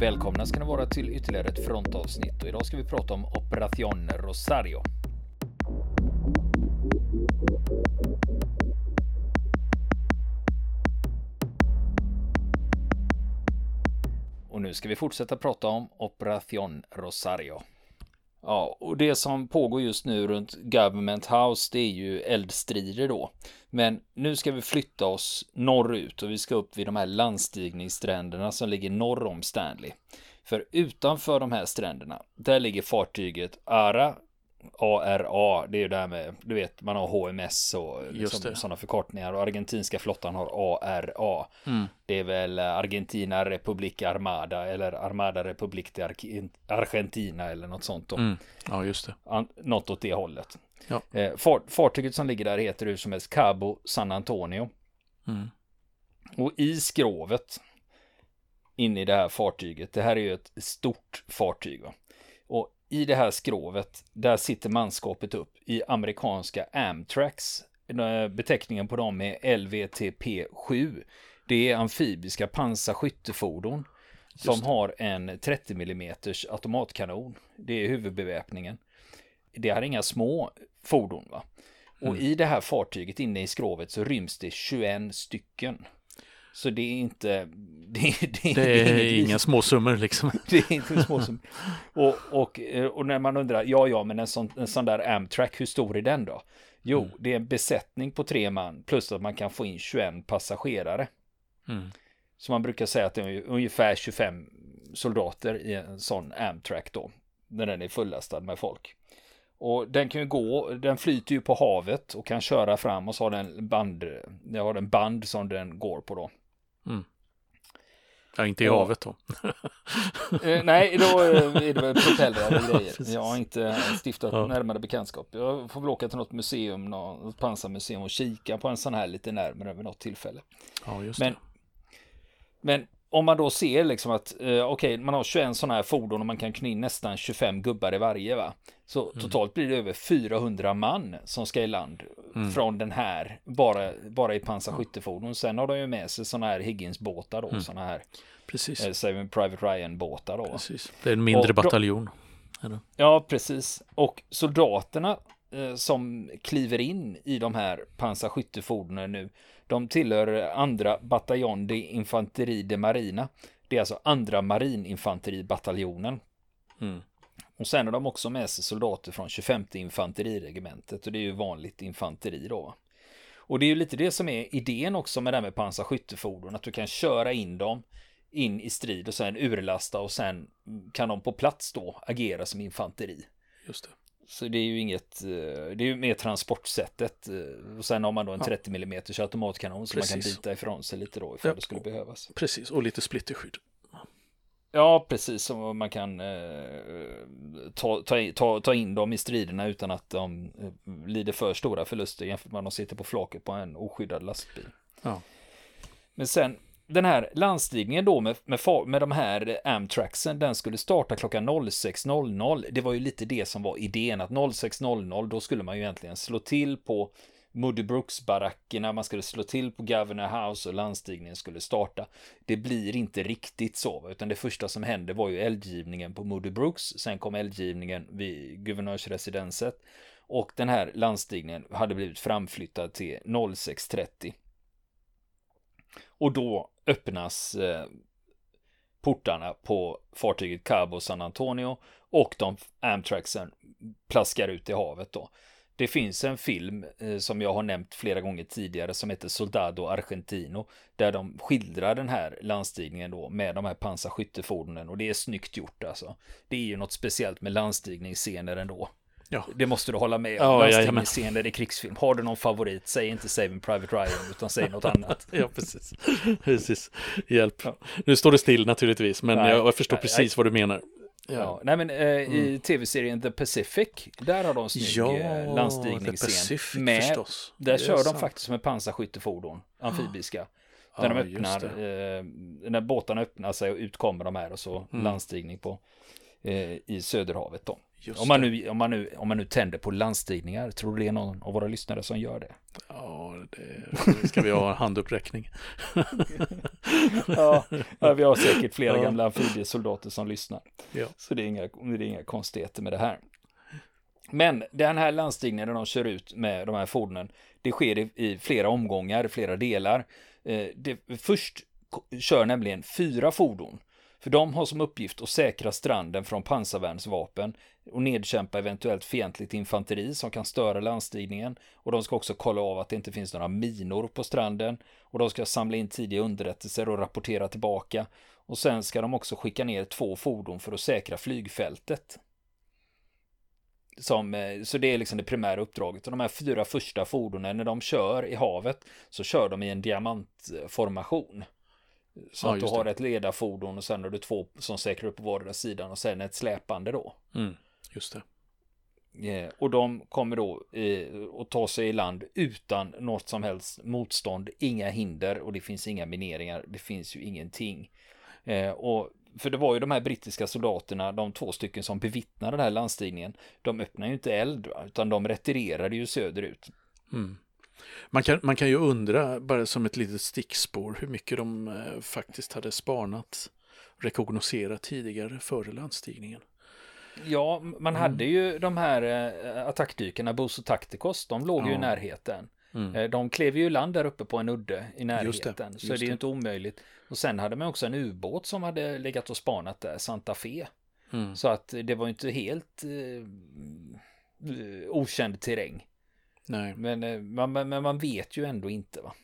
Välkomna ska ni vara till ytterligare ett frontavsnitt och idag ska vi prata om Operation Rosario. Och nu ska vi fortsätta prata om Operation Rosario. Ja, och det som pågår just nu runt Government House, det är ju eldstrider då. Men nu ska vi flytta oss norrut och vi ska upp vid de här landstigningsstränderna som ligger norr om Stanley. För utanför de här stränderna, där ligger fartyget Ara ARA, det är ju det här med, du vet, man har HMS och liksom, sådana förkortningar och argentinska flottan har ARA. Mm. Det är väl Argentina Republic Armada eller Armada Republic de Argentina eller något sånt då. Mm. Ja, just det. Något åt det hållet. Ja. Eh, fartyget som ligger där heter hur som helst Cabo San Antonio. Mm. Och i skrovet inne i det här fartyget, det här är ju ett stort fartyg. Va? Och i det här skrovet, där sitter manskapet upp i amerikanska Amtrax. Beteckningen på dem är LVTP7. Det är amfibiska pansarskyttefordon som har en 30 mm automatkanon. Det är huvudbeväpningen. Det är inga små fordon. va. Och mm. i det här fartyget inne i skrovet så ryms det 21 stycken. Så det är inte... Det, det, det är, är inga småsummor liksom. Det är inte småsummor. Och, och, och när man undrar, ja ja, men en sån, en sån där Amtrak, hur stor är den då? Jo, mm. det är en besättning på tre man plus att man kan få in 21 passagerare. Mm. Så man brukar säga att det är ungefär 25 soldater i en sån Amtrak då. När den är fullastad med folk. Och den kan ju gå, den flyter ju på havet och kan köra fram och så har den band, det har en band som den går på då. Mm. Ja, inte i och, havet då. eh, nej, då är det väl propellrar och grejer. Jag har inte stiftat ja. närmare bekantskap. Jag får väl åka till något museum, något pansarmuseum och kika på en sån här lite närmare vid något tillfälle. Ja, just men, det. Men om man då ser liksom att eh, okej, okay, man har 21 sådana här fordon och man kan knä in nästan 25 gubbar i varje va. Så mm. totalt blir det över 400 man som ska i land mm. från den här, bara, bara i pansarskyttefordon. Sen har de ju med sig sådana här Higgins-båtar då, mm. sådana här Precis. Eh, Saving Private Ryan-båtar då. Precis. Det är en mindre och, bataljon. Ja, precis. Och soldaterna som kliver in i de här pansarskyttefordonen nu, de tillhör andra bataljon de infanteri de marina. Det är alltså andra marininfanteribataljonen. Mm. Och sen har de också med sig soldater från 25 infanteriregementet och det är ju vanligt infanteri då. Och det är ju lite det som är idén också med det här med pansarskyttefordon, att du kan köra in dem in i strid och sen urlasta och sen kan de på plats då agera som infanteri. Just det. Så det är ju inget, eh, det är ju mer transportsättet. Och sen har man då en 30 mm automatkanon så man kan bita ifrån sig lite då ifall ja. det skulle behövas. Precis, och lite splitterskydd. Ja, precis. Så man kan eh, ta, ta, ta in dem i striderna utan att de eh, lider för stora förluster jämfört med att de sitter på flaket på en oskyddad lastbil. Ja. Men sen den här landstigningen då med, med, med de här Amtraxen, den skulle starta klockan 06.00. Det var ju lite det som var idén, att 06.00 då skulle man ju egentligen slå till på Moody Brooks-barackerna, man skulle slå till på Governor House och landstigningen skulle starta. Det blir inte riktigt så, utan det första som hände var ju eldgivningen på Moody Brooks, sen kom eldgivningen vid guvernörsresidenset och den här landstigningen hade blivit framflyttad till 06.30. Och då öppnas eh, portarna på fartyget Cabo San Antonio och de Amtraxen plaskar ut i havet då. Det finns en film eh, som jag har nämnt flera gånger tidigare som heter Soldado Argentino där de skildrar den här landstigningen då med de här pansarskyttefordonen och det är snyggt gjort alltså. Det är ju något speciellt med landstigningsscener ändå. Ja. Det måste du hålla med om. Ja, Landstigningsscener i krigsfilm. Har du någon favorit, säg inte Saving Private Ryan utan säg något annat. ja, precis. precis. Hjälp. Ja. Nu står det still naturligtvis, men nej, jag förstår nej, precis nej. vad du menar. Ja. ja. nej men eh, mm. i tv-serien The Pacific, där har de snygg ja, eh, landstigningsscen. Med, förstås. Där kör sant. de faktiskt med pansarskyttefordon, amfibiska. Där de öppnar, eh, när båtarna öppnar sig och ut kommer de här och så mm. landstigning på eh, i Söderhavet då. Om man, nu, om, man nu, om man nu tänder på landstigningar, tror du det är någon av våra lyssnare som gör det? Ja, det, ska vi ha handuppräckning. ja, ja, vi har säkert flera ja. gamla amfibiesoldater som lyssnar. Ja. Så det är, inga, det är inga konstigheter med det här. Men den här landstigningen när de kör ut med de här fordonen, det sker i, i flera omgångar, flera delar. Eh, det, först kör nämligen fyra fordon. För de har som uppgift att säkra stranden från pansarvärnsvapen och nedkämpa eventuellt fientligt infanteri som kan störa landstigningen. Och de ska också kolla av att det inte finns några minor på stranden. Och de ska samla in tidiga underrättelser och rapportera tillbaka. Och sen ska de också skicka ner två fordon för att säkra flygfältet. Som, eh, så det är liksom det primära uppdraget. Och de här fyra första fordonen, när de kör i havet, så kör de i en diamantformation. Så ja, att du har det. ett ledarfordon och sen har du två som säkrar upp på vardera sidan och sen ett släpande då. Mm, just det. Eh, och de kommer då eh, att ta sig i land utan något som helst motstånd, inga hinder och det finns inga mineringar, det finns ju ingenting. Eh, och för det var ju de här brittiska soldaterna, de två stycken som bevittnade den här landstigningen, de öppnade ju inte eld, utan de retirerade ju söderut. Mm. Man kan, man kan ju undra, bara som ett litet stickspår, hur mycket de eh, faktiskt hade spanat, rekognoserat tidigare före landstigningen. Ja, man mm. hade ju de här eh, attackdykarna, Boso Tacticos, de låg ja. ju i närheten. Mm. Eh, de klev ju land där uppe på en udde i närheten, just det, just så det är ju inte omöjligt. Och sen hade man också en ubåt som hade legat och spanat där, Santa Fe. Mm. Så att det var inte helt eh, okänd terräng. Nej. Men, eh, man, men man vet ju ändå inte va.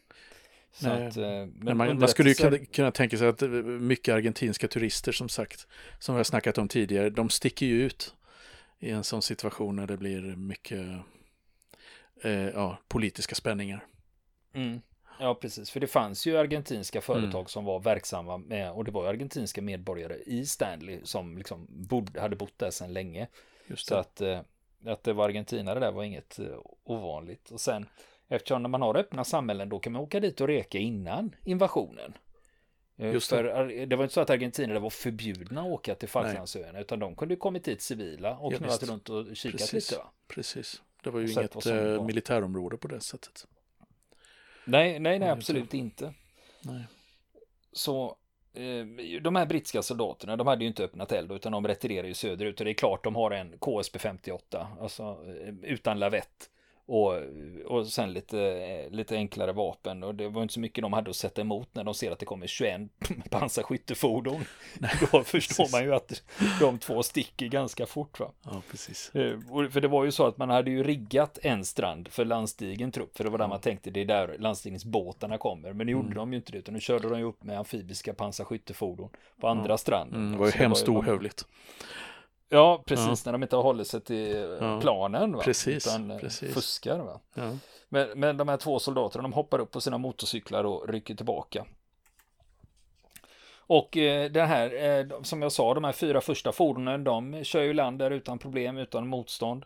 Att, eh, men, man, man, skulle ju kunna, kunna tänka sig att mycket argentinska turister som sagt, som vi har snackat om tidigare, de sticker ju ut i en sån situation när det blir mycket eh, ja, politiska spänningar. Mm. Ja, precis. För det fanns ju argentinska företag mm. som var verksamma med, och det var ju argentinska medborgare i Stanley som liksom bod, hade bott där sedan länge. Just det. Så att, eh, att det var argentinare där var inget eh, ovanligt. Och sen, eftersom när man har öppna samhällen, då kan man åka dit och reka innan invasionen. Eh, Just det. För det var inte så att argentinare var förbjudna att åka till Falklandsöarna, utan de kunde kommit hit civila och ja, knullat runt och kikat Precis. lite. Va? Precis, det var ju inget var. militärområde på det sättet. Nej, nej, nej, absolut inte. Nej. Så eh, Eh, de här brittiska soldaterna, de hade ju inte öppnat eld utan de retirerade ju söderut och det är klart de har en KSB 58, alltså eh, utan lavett. Och, och sen lite, lite enklare vapen och det var inte så mycket de hade att sätta emot när de ser att det kommer 21 pansarskyttefordon. Då förstår man ju att de två sticker ganska fort. Va? Ja, precis. Eh, för det var ju så att man hade ju riggat en strand för landstigen trupp, för det var där man tänkte det är där landstigningsbåtarna kommer. Men nu gjorde mm. de ju inte det, utan nu körde de ju upp med amfibiska pansarskyttefordon på andra ja. stranden. Mm, det var ju hemskt ohövligt. Ja, precis, när de inte har hållit sig till ja. planen. Va? Precis, utan eh, precis. fuskar. Va? Men, men de här två soldaterna, de hoppar upp på sina motorcyklar och rycker tillbaka. Och eh, det här, eh, som jag sa, de här fyra första fordonen, de kör ju land där utan problem, utan motstånd.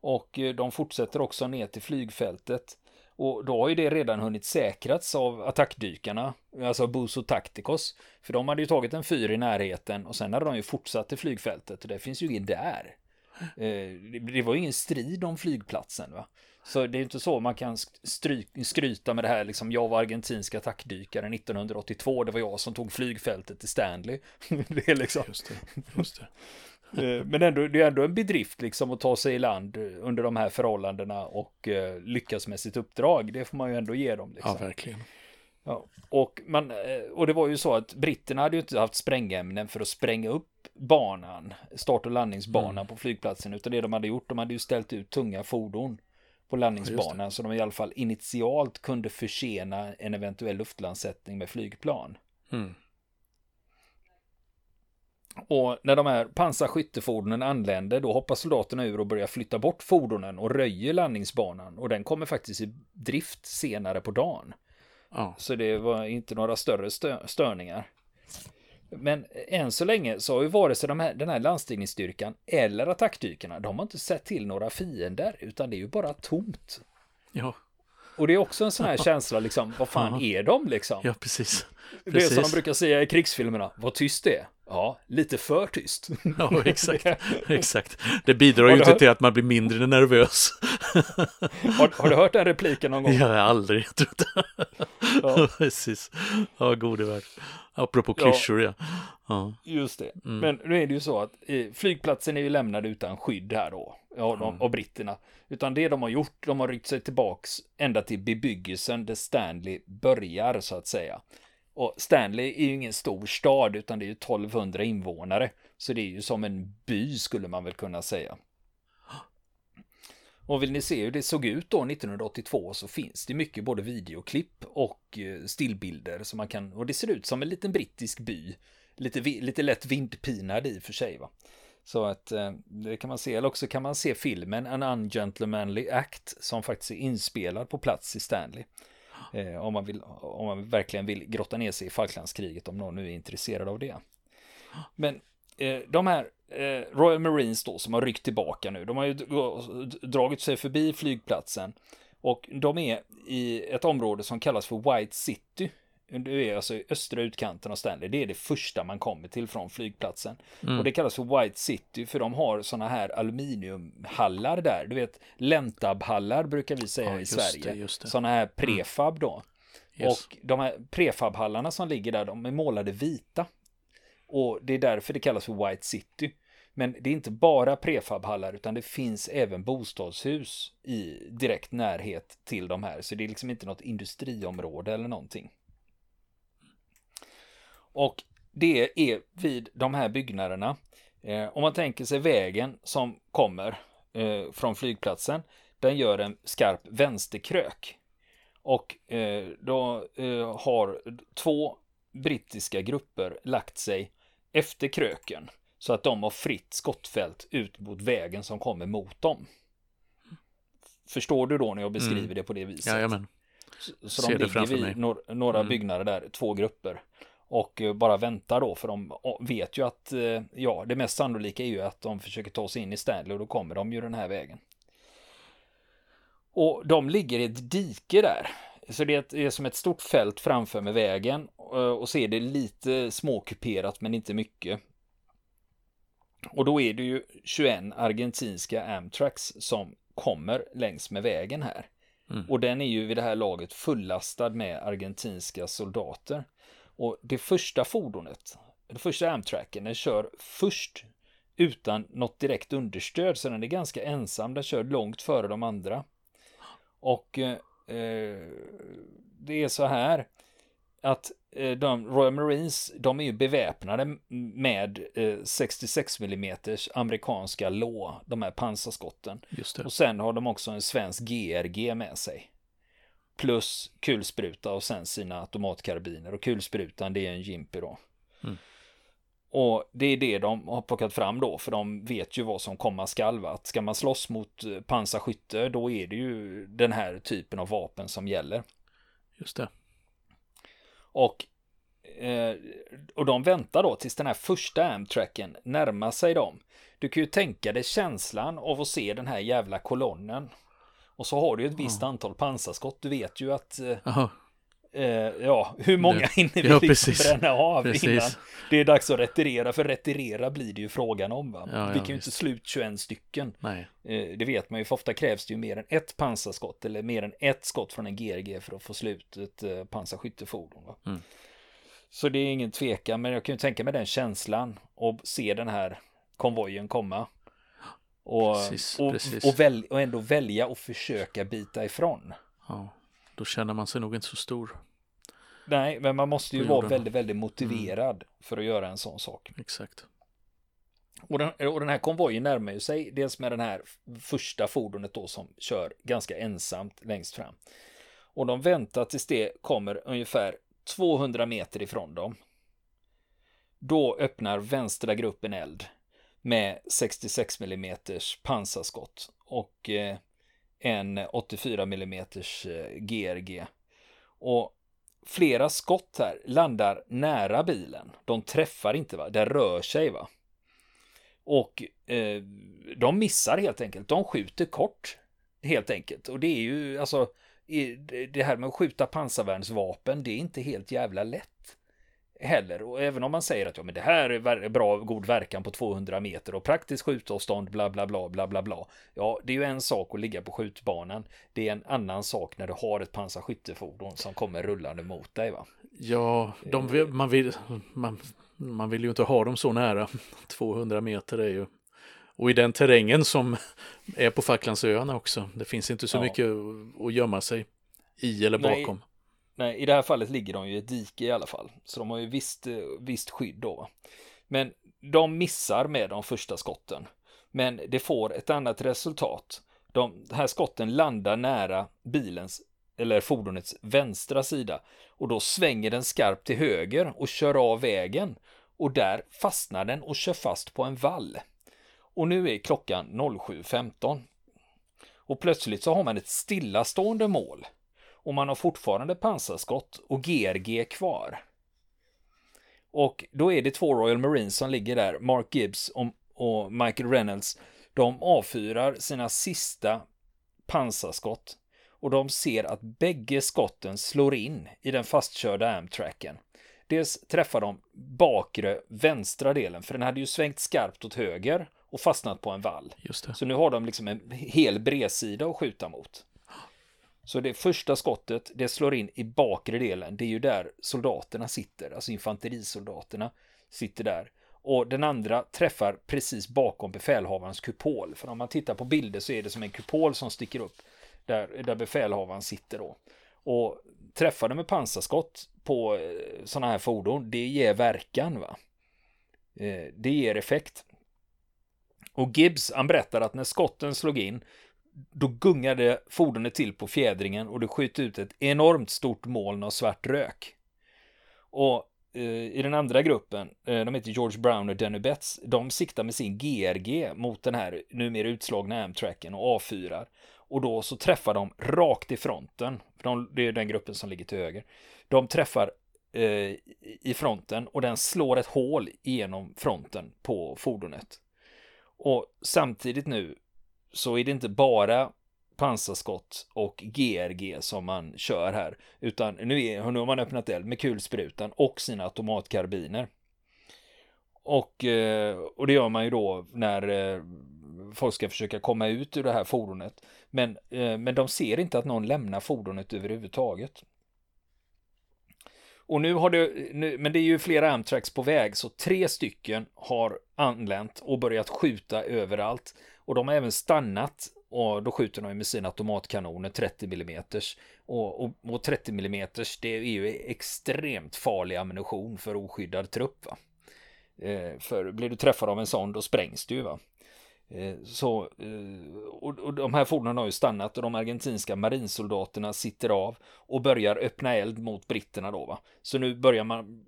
Och eh, de fortsätter också ner till flygfältet. Och då har ju det redan hunnit säkrats av attackdykarna, alltså Buso Tacticos. För de hade ju tagit en fyr i närheten och sen hade de ju fortsatt till flygfältet och det finns ju ingen där. Eh, det var ju ingen strid om flygplatsen va. Så det är inte så man kan skryta med det här liksom, jag var argentinsk attackdykare 1982, det var jag som tog flygfältet till Stanley. det är liksom... Just det, just det. Eh, men ändå, det är ändå en bedrift liksom att ta sig i land under de här förhållandena och uh, lyckas med sitt uppdrag. Det får man ju ändå ge dem. Liksom. Ja, verkligen. Ja, och, man, eh, och det var ju så att britterna hade ju inte haft sprängämnen för att spränga upp banan, start och landningsbanan mm. på flygplatsen, utan det de hade gjort, de hade ju ställt ut tunga fordon på landningsbanan, ja, så de i alla fall initialt kunde försena en eventuell luftlandsättning med flygplan. Mm. Och när de här pansarskyttefordonen anländer, då hoppar soldaterna ur och börjar flytta bort fordonen och röjer landningsbanan. Och den kommer faktiskt i drift senare på dagen. Ja. Så det var inte några större stö störningar. Men än så länge så har ju vare sig de här, den här landstigningsstyrkan eller attackdykarna, de har inte sett till några fiender, utan det är ju bara tomt. Ja. Och det är också en sån här känsla, liksom, vad fan ja. är de liksom? Ja, precis. precis. Det är som de brukar säga i krigsfilmerna, vad tyst det är. Ja, lite för tyst. Ja, exakt. exakt. Det bidrar ju inte hört... till att man blir mindre nervös. har, har, du hört den repliken någon gång? Jag har aldrig trott ja. Precis. Ja, gode värld. Apropå klyschor, ja. ja. Just det. Mm. Men nu är det ju så att eh, flygplatsen är ju lämnad utan skydd här då. Ja, mm. och britterna. Utan det de har gjort, de har ryckt sig tillbaks ända till bebyggelsen där Stanley börjar så att säga. Och Stanley är ju ingen stor stad utan det är ju 1200 invånare. Så det är ju som en by skulle man väl kunna säga. Och vill ni se hur det såg ut då 1982 så finns det mycket både videoklipp och eh, stillbilder som man kan, och det ser ut som en liten brittisk by. Lite, lite lätt vindpinad i och för sig va. Så att eh, det kan man se, eller också kan man se filmen An Ungentlemanly Act som faktiskt är inspelad på plats i Stanley. Eh, om, man vill, om man verkligen vill grotta ner sig i Falklandskriget, om någon nu är intresserad av det. Men eh, de här eh, Royal Marines då, som har ryckt tillbaka nu, de har ju dragit sig förbi flygplatsen. Och de är i ett område som kallas för White City det är alltså i östra utkanten av Stanley. Det är det första man kommer till från flygplatsen. Mm. Och det kallas för White City för de har sådana här aluminiumhallar där. Du vet, Lentabhallar brukar vi säga ja, i Sverige. Sådana här prefab då. Mm. Yes. Och de här prefabhallarna som ligger där, de är målade vita. Och det är därför det kallas för White City. Men det är inte bara prefabhallar utan det finns även bostadshus i direkt närhet till de här. Så det är liksom inte något industriområde eller någonting. Och det är vid de här byggnaderna. Eh, om man tänker sig vägen som kommer eh, från flygplatsen. Den gör en skarp vänsterkrök. Och eh, då eh, har två brittiska grupper lagt sig efter kröken. Så att de har fritt skottfält ut mot vägen som kommer mot dem. Förstår du då när jag beskriver mm. det på det viset? Jajamän. Så, så de ligger vid några mm. byggnader där, två grupper och eh, bara väntar då för de vet ju att eh, ja, det mest sannolika är ju att de försöker ta sig in i Stanley och då kommer de ju den här vägen. Och de ligger i ett dike där. Så det är, som ett stort fält framför med vägen eh, och så är det lite småkuperat men inte mycket. Och då är det ju 21 argentinska Amtrax som kommer längs med vägen här. Mm. Och den är ju vid det här laget fullastad med argentinska soldater. Och det första fordonet, den första Amtracken, den kör först utan något direkt understöd, så den är ganska ensam, den kör långt före de andra. Och eh, det är så här att eh, de Royal Marines, de är ju beväpnade med eh, 66 mm amerikanska lå, de här pansarskotten. Och sen har de också en svensk GRG med sig plus kulspruta och sen sina automatkarbiner och kulsprutan det är en Jimpy då. Mm. Och det är det de har plockat fram då, för de vet ju vad som komma skall. Att ska man slåss mot eh, pansarskytte, då är det ju den här typen av vapen som gäller. Just det. Och, eh, och de väntar då tills den här första amtracken närmar sig dem. Du kan ju tänka dig känslan av att se den här jävla kolonnen och så har du ett visst ja. antal pansarskott. Du vet ju att eh, eh, ja, hur många det, hinner vi ja, liksom bränna av precis. innan det är dags att retirera? För retirera blir det ju frågan om. Va? Ja, vi kan ju inte slut 21 stycken. Nej. Eh, det vet man ju, för ofta krävs det ju mer än ett pansarskott eller mer än ett skott från en GRG för att få slut ett eh, pansarskyttefordon. Va? Mm. Så det är ingen tvekan, men jag kan ju tänka mig den känslan och se den här konvojen komma. Och, precis, och, precis. Och, väl, och ändå välja och försöka bita ifrån. Ja, då känner man sig nog inte så stor. Nej, men man måste ju vara väldigt, väldigt motiverad mm. för att göra en sån sak. Exakt. Och den, och den här konvojen närmar ju sig dels med den här första fordonet då som kör ganska ensamt längst fram. Och de väntar tills det kommer ungefär 200 meter ifrån dem. Då öppnar vänstra gruppen eld med 66 mm pansarskott och eh, en 84 mm GRG. Och flera skott här landar nära bilen. De träffar inte, va? Det rör sig, va? Och eh, de missar helt enkelt. De skjuter kort, helt enkelt. Och det är ju, alltså, det här med att skjuta pansarvärnsvapen, det är inte helt jävla lätt heller. Och även om man säger att ja, men det här är bra, god verkan på 200 meter och praktiskt skjutavstånd, bla bla bla bla bla bla. Ja, det är ju en sak att ligga på skjutbanan. Det är en annan sak när du har ett pansarskyttefordon som kommer rullande mot dig. Va? Ja, de vill, man, vill, man, man vill ju inte ha dem så nära. 200 meter är ju och i den terrängen som är på Falklandsöarna också. Det finns inte så ja. mycket att gömma sig i eller bakom. Nej, nej, i det här fallet ligger de ju i ett dike i alla fall. Så de har ju visst, visst skydd då. Men de missar med de första skotten. Men det får ett annat resultat. De här skotten landar nära bilens eller fordonets vänstra sida och då svänger den skarpt till höger och kör av vägen och där fastnar den och kör fast på en vall. Och nu är klockan 07.15. Och plötsligt så har man ett stillastående mål. Och man har fortfarande pansarskott och GRG kvar. Och då är det två Royal Marines som ligger där, Mark Gibbs och, Michael Reynolds. De avfyrar sina sista pansarskott och de ser att bägge skotten slår in i den fastkörda Amtracken. Dels träffar de bakre vänstra delen, för den hade ju svängt skarpt åt höger och fastnat på en vall. Så nu har de liksom en hel bredsida att skjuta mot. Så det första skottet, det slår in i bakre delen. Det är ju där soldaterna sitter, alltså infanterisoldaterna sitter där. Och den andra träffar precis bakom befälhavarens kupol. För om man tittar på bilder så är det som en kupol som sticker upp där, där befälhavaren sitter då. Och träffar de med pansarskott på eh, sådana här fordon, det ger verkan va. Eh, det ger effekt. Och Gibbs, han berättar att när skotten slog in, då gungade fordonet till på fjädringen och det sköt ut ett enormt stort moln av svart rök. Och eh, i den andra gruppen, eh, de heter George Brown och Denny Betts, de siktar med sin GRG mot den här numera utslagna Amtracken och avfyrar. Och då så träffar de rakt i fronten, de, det är den gruppen som ligger till höger. De träffar eh, i fronten och den slår ett hål genom fronten på fordonet. Och samtidigt nu så är det inte bara pansarskott och GRG som man kör här, utan nu, är, nu har man öppnat eld med kulsprutan och sina automatkarbiner. Och, eh, och det gör man ju då när eh, folk ska försöka komma ut ur det här fordonet. Men, eh, men de ser inte att någon lämnar fordonet överhuvudtaget. Och nu har det, nu, men det är ju flera Amtracks på väg, så tre stycken har anlänt och börjat skjuta överallt. Och de har även stannat och då skjuter de med sina automatkanoner 30 mm. Och, och, och 30 mm det är ju extremt farlig ammunition för oskyddad trupp. Va? Eh, för blir du träffad av en sån då sprängs du ju. Va? Eh, så, eh, och, de här fordonen har ju stannat och de argentinska marinsoldaterna sitter av och börjar öppna eld mot britterna då. Va? Så nu börjar man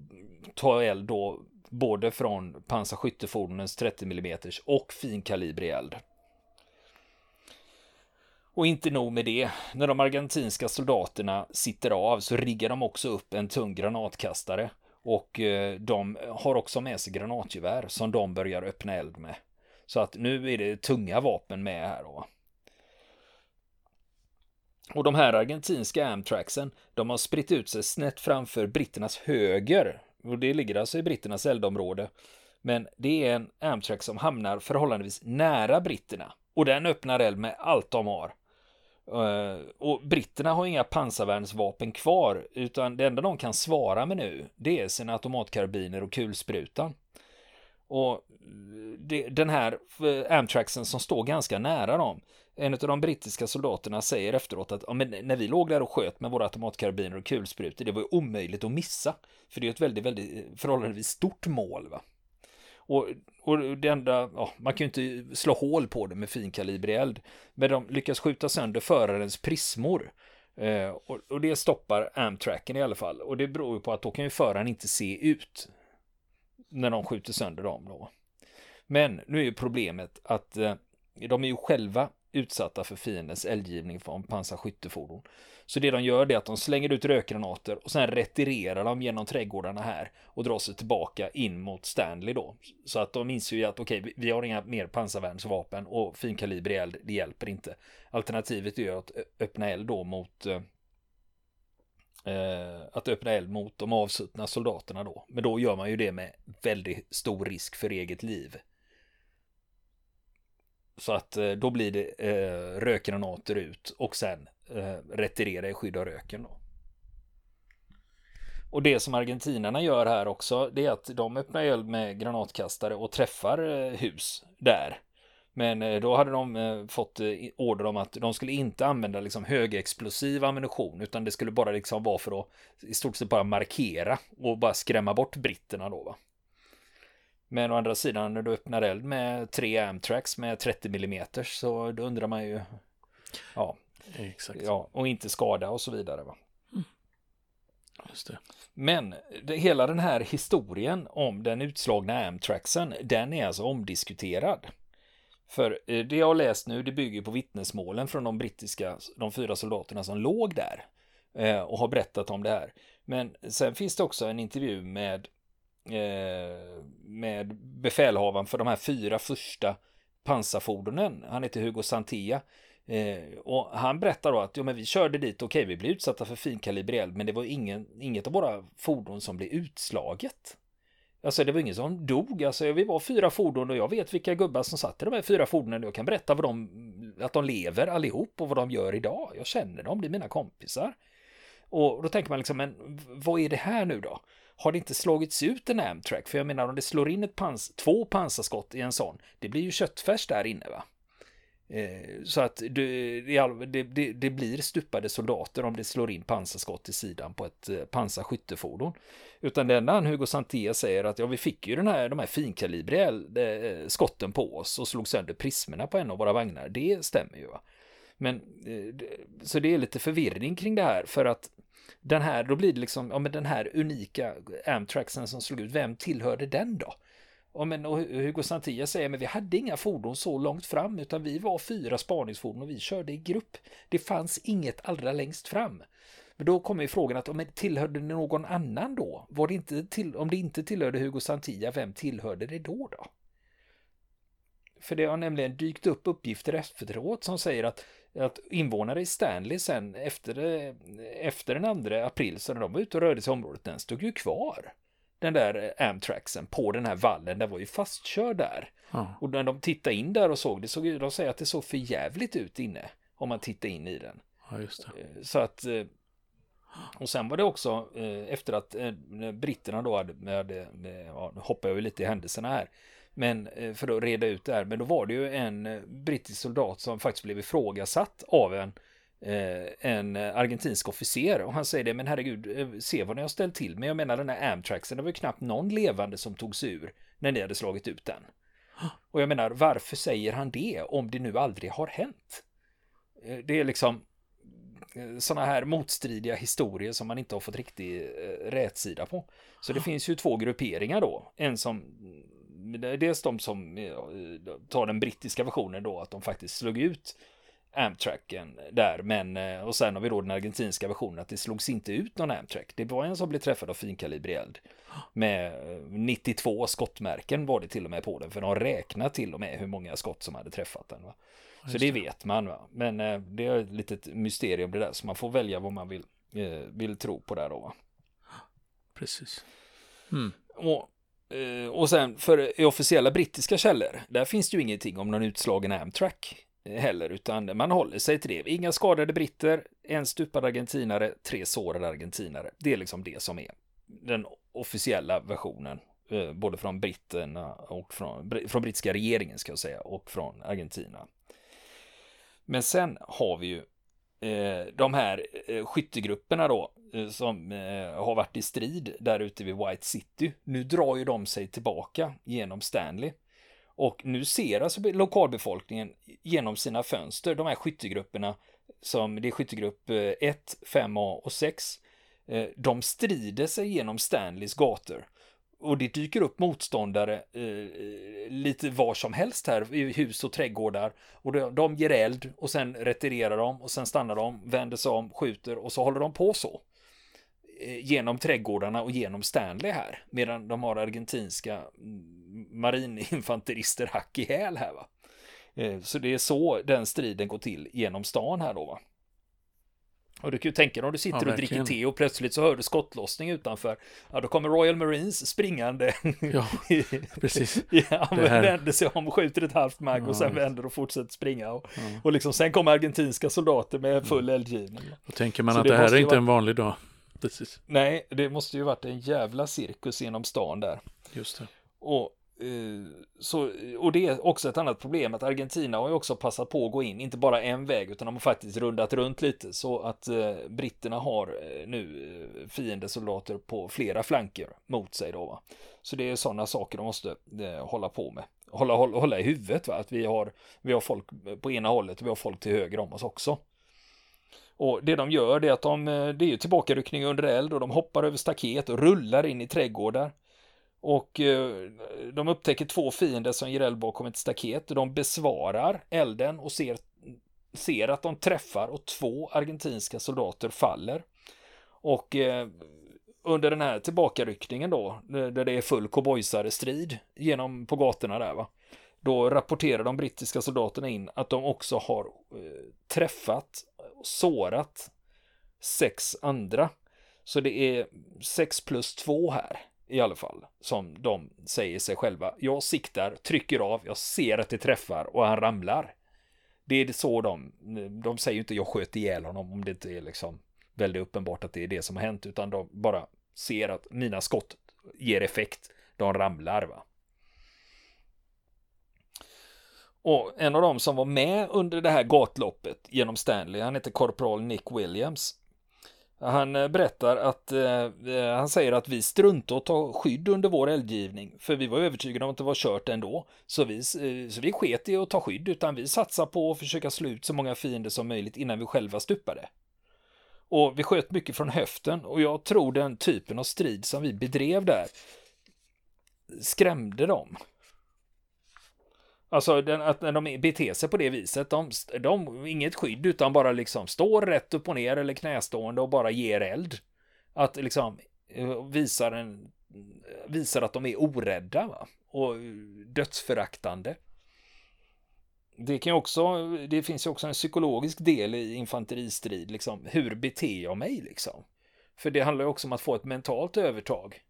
ta eld då både från pansarskyttefordonens 30 mm och finkalibrig eld. Och inte nog med det, när de argentinska soldaterna sitter av så riggar de också upp en tung granatkastare och eh, de har också med sig granatgevär som de börjar öppna eld med. Så att nu är det tunga vapen med här då. Och de här argentinska Amtraxen, de har spritt ut sig snett framför britternas höger. Och det ligger alltså i britternas eldområde. Men det är en Amtrax som hamnar förhållandevis nära britterna. Och den öppnar eld med allt de har. Eh, och britterna har inga pansarvärnsvapen kvar, utan det enda de kan svara med nu, det är sina automatkarbiner och kulsprutan. Och det, den här eh, Amtraxen som står ganska nära dem, en av de brittiska soldaterna säger efteråt att ja, men när vi låg där och sköt med våra automatkarbiner och kulsprutor, det var ju omöjligt att missa. För det är ett väldigt, väldigt eh, förhållandevis stort mål. Va? Och, och det enda, ja, man kan ju inte slå hål på det med finkalibrig eld. Men de lyckas skjuta sönder förarens prismor. Eh, och, och, det stoppar Amtracken i alla fall. Och det beror ju på att då kan ju föraren inte se ut när de skjuter sönder dem då. Men nu är ju problemet att eh, de är ju själva utsatta för fiendens eldgivning från pansarskyttefordon. Så det de gör är att de slänger ut rökgranater och sen retirerar de genom trädgårdarna här och drar sig tillbaka in mot Stanley då. Så att de inser ju att okej, okay, vi har inga mer pansarvärnsvapen och finkalibrig eld, det hjälper inte. Alternativet är ju att öppna eld då mot, eh, eh, att öppna eld mot de avsuttna soldaterna då. Men då gör man ju det med väldigt stor risk för eget liv. Så att eh, då blir det eh, rökgranater ut och sen Eh, retirera i skydd av röken då. Och det som argentinarna gör här också, det är att de öppnar eld med granatkastare och träffar eh, hus där. Men eh, då hade de eh, fått eh, order om att de skulle inte använda liksom högexplosiv ammunition utan det skulle bara liksom vara för att i stort sett bara markera och bara skrämma bort britterna då va. Men å andra sidan när du öppnar eld med tre Amtrax med 30 mm så då undrar man ju ja, Exakt. ja och inte skada och så vidare va. Just det. Men det, hela den här historien om den utslagna Amtraxen, den är alltså omdiskuterad. För eh, det jag har läst nu, det bygger på vittnesmålen från de brittiska, de fyra soldaterna som låg där eh, och har berättat om det här. Men sen finns det också en intervju med eh, med befälhavaren för de här fyra första pansarfordonen. Han heter Hugo Santia Eh, och han berättar då att ja men vi körde dit, okej okay, vi blev utsatta för finkalibrig eld men det var ingen, inget av våra fordon som blev utslaget. Alltså det var ingen som dog, alltså vi var fyra fordon och jag vet vilka gubbar som satt i de här fyra fordonen. Jag kan berätta vad de, att de lever allihop och vad de gör idag. Jag känner dem, det är mina kompisar. Och då tänker man liksom, men vad är det här nu då? Har det inte slagits ut en Amtrak? För jag menar om det slår in ett pans två pansarskott i en sån, det blir ju köttfärs där inne va? Eh, så att det, det, det, det, blir stupade soldater om det slår in pansarskott i sidan på ett eh, pansarskyttefordon. Utan det enda han Hugo Santia säger att ja, vi fick ju den här, de här finkalibriga eh, skotten på oss och slog sönder prismerna på en av våra vagnar. Det stämmer ju. Va? Men så det är lite förvirring kring det här för att den här, då blir det liksom, ja men den här unika Amtraxen som slog ut, vem tillhörde den då? Och, men, och Hugo Santia säger men vi hade inga fordon så långt fram utan vi var fyra spaningsfordon och vi körde i grupp. Det fanns inget allra längst fram. Men då kommer ju frågan att om det tillhörde någon annan då? Var det inte till, om det inte tillhörde Hugo Santia, vem tillhörde det då då? För det har nämligen dykt upp uppgifter efteråt som säger att, att invånare i Stanley sen efter, efter den 2 april, så när de var ute och rörde sig i området, den stod ju kvar den där Amtraxen på den här vallen, den var ju fastkörd där. Ja. Och när de tittade in där och såg det, såg de säger att det såg för jävligt ut inne. Om man tittar in i den. Ja, just det. Eh, så att eh, och sen var det också eh, efter att britterna då hade, hade ja, nu hoppar jag ju lite i händelserna här. Men för att reda ut det här, men då var det ju en brittisk soldat som faktiskt blev ifrågasatt av en Eh, en argentinsk officer och han säger det, men herregud, eh, se vad ni har ställt till med. Jag menar den här Amtraxen, det var ju knappt någon levande som tog sig ur när ni hade slagit ut den. Och jag menar, varför säger han det om det nu aldrig har hänt? Eh, det är liksom sådana här motstridiga historier som man inte har fått riktig rätsida på. Så det finns ju två grupperingar då. En som Dels de som tar den brittiska versionen då, att de faktiskt slog ut Amtracken där, men eh, och sen har vi då den argentinska versionen att det slogs inte ut någon Amtrack. Det var en som blev träffad av finkalibrig eld med 92 eh, skottmärken var det till och med på den, för de räknar till och med hur många skott som hade träffat den. Va? Så det vet man, va? men eh, det är ett litet mysterium det där, så man får välja vad man vill, vill tro på där då. Va? Precis. Mm. Och och sen för officiella brittiska källor, där finns det ju ingenting om någon utslagen Amtrack heller, utan man håller sig till det. Inga skadade britter, en stupad argentinare, tre sårade argentinare. Det är liksom det som är den officiella versionen, eh, både från britterna och från, från brittiska regeringen ska jag säga, och från Argentina. Men sen har vi ju eh, de här eh, skyttegrupperna då, som har varit i strid där ute vid White City. Nu drar ju de sig tillbaka genom Stanley. Och nu ser alltså lokalbefolkningen genom sina fönster de här skyttegrupperna som det är skyttegrupp eh, 1, 5A och 6. Eh, de strider sig genom Stanleys gator. Och det dyker upp motståndare eh, lite var som helst här i hus och trädgårdar. Och de, de ger eld och sen retirerar de och sen stannar de, vänder sig om, skjuter och så håller de på så. Eh, genom trädgårdarna och genom Stanley här. Medan de har argentinska mm, marininfanterister hack i häl här va. Eh, så det är så den striden går till genom stan här då va. Och du kan ju tänka dig om du sitter ja, och dricker te och plötsligt så hör du skottlossning utanför. Ja, då kommer Royal Marines springande. Ja, precis. ja, vänder sig om och skjuter ett halvt mag ja, och sen vänder och fortsätter springa. Och, ja. och liksom sen kommer argentinska soldater med full eldgivning. Då tänker man så att det, det här är inte varit... en vanlig dag. Precis. Nej, det måste ju varit en jävla cirkus genom stan där. Just det. Och Eh, så, och det är också ett annat problem att Argentina har ju också passat på att gå in, inte bara en väg utan de har faktiskt rundat runt lite så att eh, britterna har eh, nu eh, fiendesoldater på flera flanker mot sig då va. Så det är sådana saker de måste eh, hålla på med. Hålla, hålla, hålla i huvudet va, att vi har, vi har folk på ena hållet och vi har folk till höger om oss också. Och det de gör det är att de, eh, det är ju tillbakaryckning under eld och de hoppar över staket och rullar in i trädgårdar. Och eh, de upptäcker två fiender som ger eld bakom ett staket. De besvarar elden och ser, ser att de träffar och två argentinska soldater faller. Och eh, under den här tillbakaryckningen då, där det är full cowboysare-strid genom på gatorna där va. Då rapporterar de brittiska soldaterna in att de också har eh, träffat och sårat sex andra. Så det är sex plus två här i alla fall, som de säger sig själva. Jag siktar, trycker av, jag ser att det träffar och han ramlar. Det är så de, de säger inte jag sköt ihjäl honom om det inte är liksom väldigt uppenbart att det är det som har hänt, utan de bara ser att mina skott ger effekt. De ramlar va. Och en av dem som var med under det här gatloppet genom Stanley, han heter korporal Nick Williams. Han eh, berättar att eh, eh, han säger att vi struntade att ta skydd under vår eldgivning för vi var övertygade om att det var kört ändå. Så vi, eh, så vi sket i att ta skydd utan vi satsade på att försöka slå ut så många fiender som möjligt innan vi själva stupade. Och vi sköt mycket från höften och jag tror den typen av strid som vi bedrev där skrämde dem. Alltså den, att när de beter sig på det viset, de, de inget skydd utan bara liksom står rätt upp och ner eller knästående och bara ger eld. Att liksom eh, visar, en, visar att de är orädda va? och dödsföraktande. Det kan också, det finns ju också en psykologisk del i infanteristrid, liksom hur beter jag mig liksom? För det handlar ju också om att få ett mentalt övertag.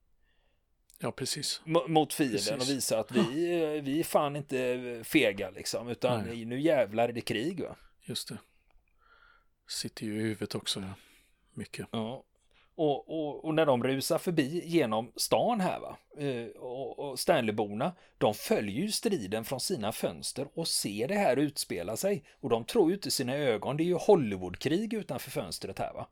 Ja, precis. Mot fienden precis. och visa att vi, vi är fan inte fega liksom, utan Nej. nu jävlar är det krig va. Just det. Sitter ju i huvudet också, ja. Mycket. Ja. Och, och, och, när de rusar förbi genom stan här va, eh, och, och Stanleyborna, de följer ju striden från sina fönster och ser det här utspela sig. Och de tror ju inte sina ögon, det är ju Hollywoodkrig utanför fönstret här va.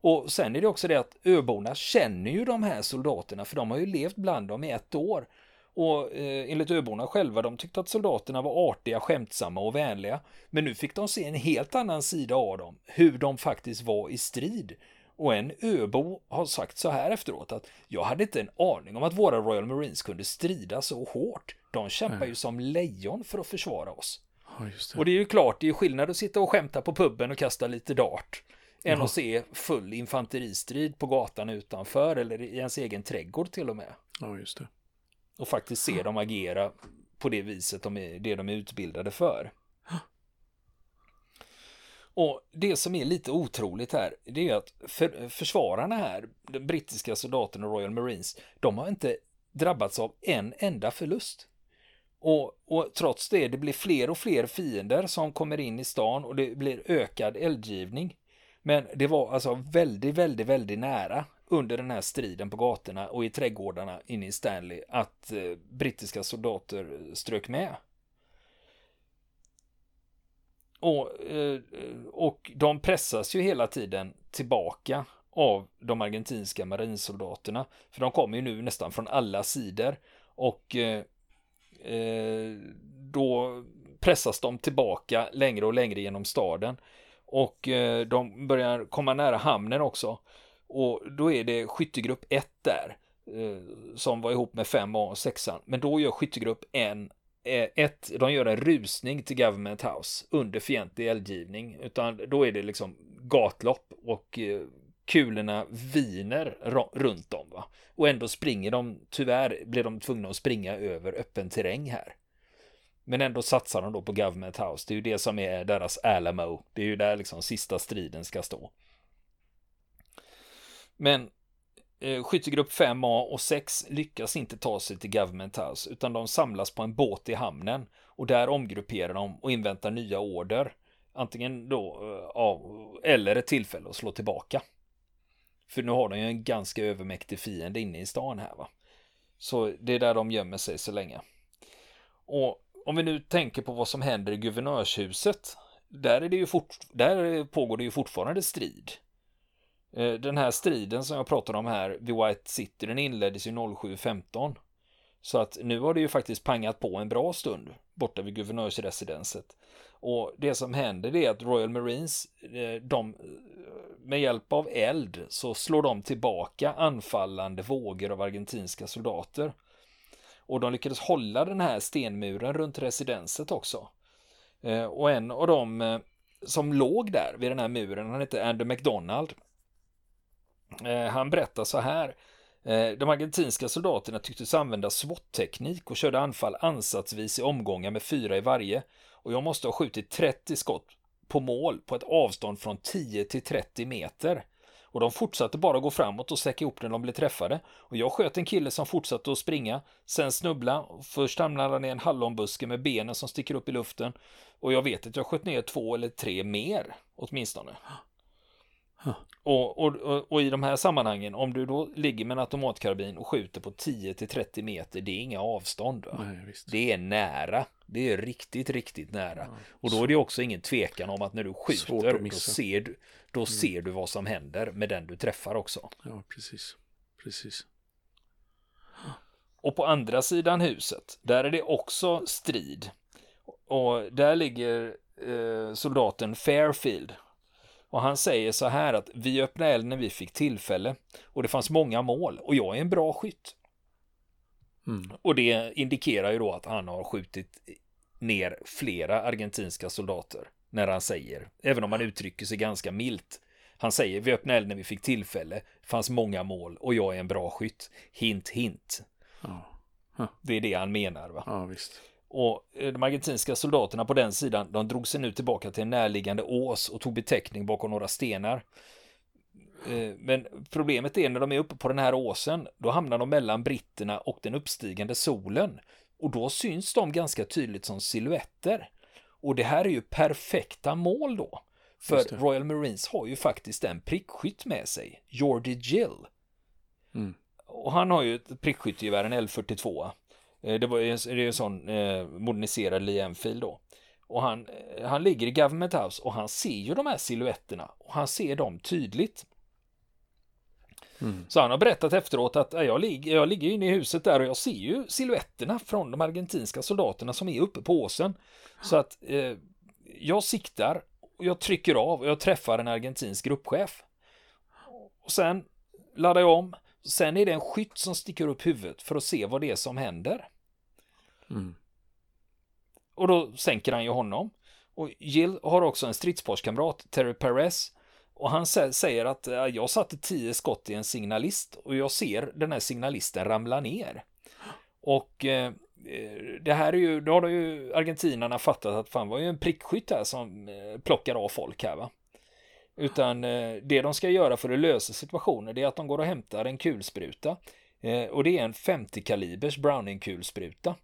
Och sen är det också det att öborna känner ju de här soldaterna för de har ju levt bland dem i ett år. Och eh, enligt öborna själva, de tyckte att soldaterna var artiga, skämtsamma och vänliga. Men nu fick de se en helt annan sida av dem, hur de faktiskt var i strid. Och en öbo har sagt så här efteråt att jag hade inte en aning om att våra Royal Marines kunde strida så hårt. De kämpar ju som lejon för att försvara oss. Ja, det. Och det är ju klart, det är skillnad att sitta och skämta på puben och kasta lite dart än att se full infanteristrid på gatan utanför eller i ens egen trädgård till och med. Ja, just det. Och faktiskt se dem agera på det viset de är, det de är utbildade för. Och det som är lite otroligt här, det är att för, försvararna här, de brittiska soldaterna och Royal Marines, de har inte drabbats av en enda förlust. Och, och, trots det, det blir fler och fler fiender som kommer in i stan och det blir ökad eldgivning. Men det var alltså väldigt, väldigt, väldigt nära under den här striden på gatorna och i trädgårdarna inne i Stanley att eh, brittiska soldater eh, strök med. Och, eh, och de pressas ju hela tiden tillbaka av de argentinska marinsoldaterna. För de kommer ju nu nästan från alla sidor. Och eh, eh då pressas de tillbaka längre och längre genom staden. Och eh, de börjar komma nära hamnen också. Och då är det skyttegrupp 1 där. Eh, som var ihop med 5A och 6 Men då gör skyttegrupp 1 eh, ett, de gör en rusning till Government House under fientlig eldgivning. Utan då är det liksom gatlopp och eh, kulorna viner runt dem. Va? Och ändå springer de, tyvärr blir de tvungna att springa över öppen terräng här. Men ändå satsar de då på Government House. Det är ju det som är deras Alamo. Det är ju där liksom sista striden ska stå. Men eh, skyttegrupp 5A och 6 lyckas inte ta sig till Government House utan de samlas på en båt i hamnen och där omgrupperar de och inväntar nya order. Antingen då eh, eller ett tillfälle att slå tillbaka. För nu har de ju en ganska övermäktig fiende inne i stan här va. Så det är där de gömmer sig så länge. Och om vi nu tänker på vad som händer i guvernörshuset. Där, är det ju fort, där pågår det ju fortfarande strid. Eh, den här striden som jag pratade om här vid White City, den inleddes ju 07.15. Så att nu har det ju faktiskt pangat på en bra stund borta vid guvernörsresidenset. Och det som händer är att Royal Marines, eh, de, eh, med hjälp av eld så slår de tillbaka anfallande vågor av argentinska soldater. Och de lyckades hålla den här stenmuren runt residenset också. Eh, och en av dem eh, som låg där vid den här muren, han hette Andrew McDonald. Eh, han berättar så här. De argentinska soldaterna tycktes använda SWAT-teknik och körde anfall ansatsvis i omgångar med fyra i varje. Och jag måste ha skjutit 30 skott på mål på ett avstånd från 10 till 30 meter. Och de fortsatte bara gå framåt och säcka ihop när de blev träffade. Och jag sköt en kille som fortsatte att springa, sen snubbla. Först hamnade han i en hallonbuske med benen som sticker upp i luften. Och jag vet att jag sköt ner två eller tre mer, åtminstone. Och, och, och, och, i de här sammanhangen, om du då ligger med en automatkarbin och skjuter på 10 till 30 meter, det är inga avstånd. Nej, det är nära. Det är riktigt, riktigt nära. Ja, och då är det också ingen tvekan om att när du skjuter, då, ser du, då mm. ser du vad som händer med den du träffar också. Ja, precis. Precis. Och på andra sidan huset, där är det också strid. Och där ligger eh, soldaten Fairfield och han säger så här att vi öppnade eld när vi fick tillfälle och det fanns många mål och jag är en bra skytt. Mm. Och det indikerar ju då att han har skjutit ner flera argentinska soldater när han säger, även om han uttrycker sig ganska milt. Han säger vi öppnade eld när vi fick tillfälle, fanns många mål och jag är en bra skytt. Hint, hint. Ja. Det är det han menar. Va? Ja, visst. Och eh, de argentinska soldaterna på den sidan, de drog sig nu tillbaka till en närliggande ås och tog betäckning bakom några stenar. Eh, men problemet är när de är uppe på den här åsen, då hamnar de mellan britterna och den uppstigande solen. Och då syns de ganska tydligt som siluetter. Och det här är ju perfekta mål då. För Royal Marines har ju faktiskt en prickskytt med sig, Jordi Gill. Mm. Och han har ju ett prickskyttegevär, en L42. Eh, det, var, det är en sån eh, moderniserad Lee Enfield då. Och han, eh, han ligger i Government House och han ser ju de här siluetterna och han ser dem tydligt. Mm. Så han har berättat efteråt att jag, ligger, jag ligger inne i huset där och jag ser ju siluetterna från de argentinska soldaterna som är uppe på åsen. Så att eh, jag siktar och jag trycker av och jag träffar en argentinsk gruppchef. Och sen laddar jag om Sen är det en skytt som sticker upp huvudet för att se vad det är som händer. Mm. Och då sänker han ju honom. Och Jill har också en stridsparskamrat, Terry Perez. Och han säger att eh, jag satte tio skott i en signalist och jag ser den här signalisten ramla ner. Och eh, eh det här är ju, då har ju argentinarna fattat att fan var ju en prickskytt här som eh, plockar av folk här va. Utan eh, det de ska göra för att lösa situationen det är att de går och hämtar en kulspruta. Eh, och det är en 50 kalibers Browning-kulspruta.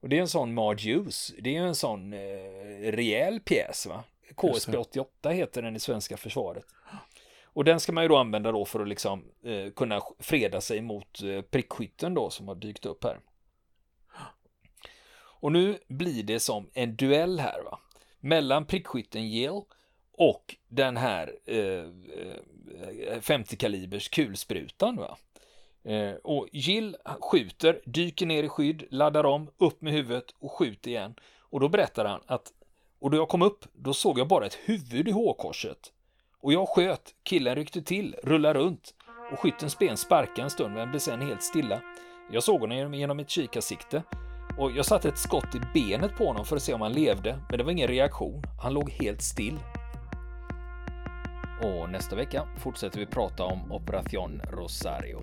Och det är en sån Margeuse. Det är en sån eh, rejäl pjäs va. KSB 88 heter den i svenska försvaret. Och den ska man ju då använda då för att liksom eh, kunna freda sig mot eh, prickskytten då som har dykt upp här. Och nu blir det som en duell här va. Mellan prickskytten Yale och den här eh, eh 50-kalibers kulsprutan. Va? Eh, och Jill skjuter, dyker ner i skydd, laddar om, upp med huvudet och skjuter igen. Och då berättar han att och då jag kom upp, då såg jag bara ett huvud i hårkorset. Och jag sköt, killen ryckte till, rullade runt och skyttens ben sparkade en stund men blev sen helt stilla. Jag såg honom genom mitt kikarsikte och jag satte ett skott i benet på honom för att se om han levde, men det var ingen reaktion. Han låg helt still. Och nästa vecka fortsätter vi prata om Operation Rosario.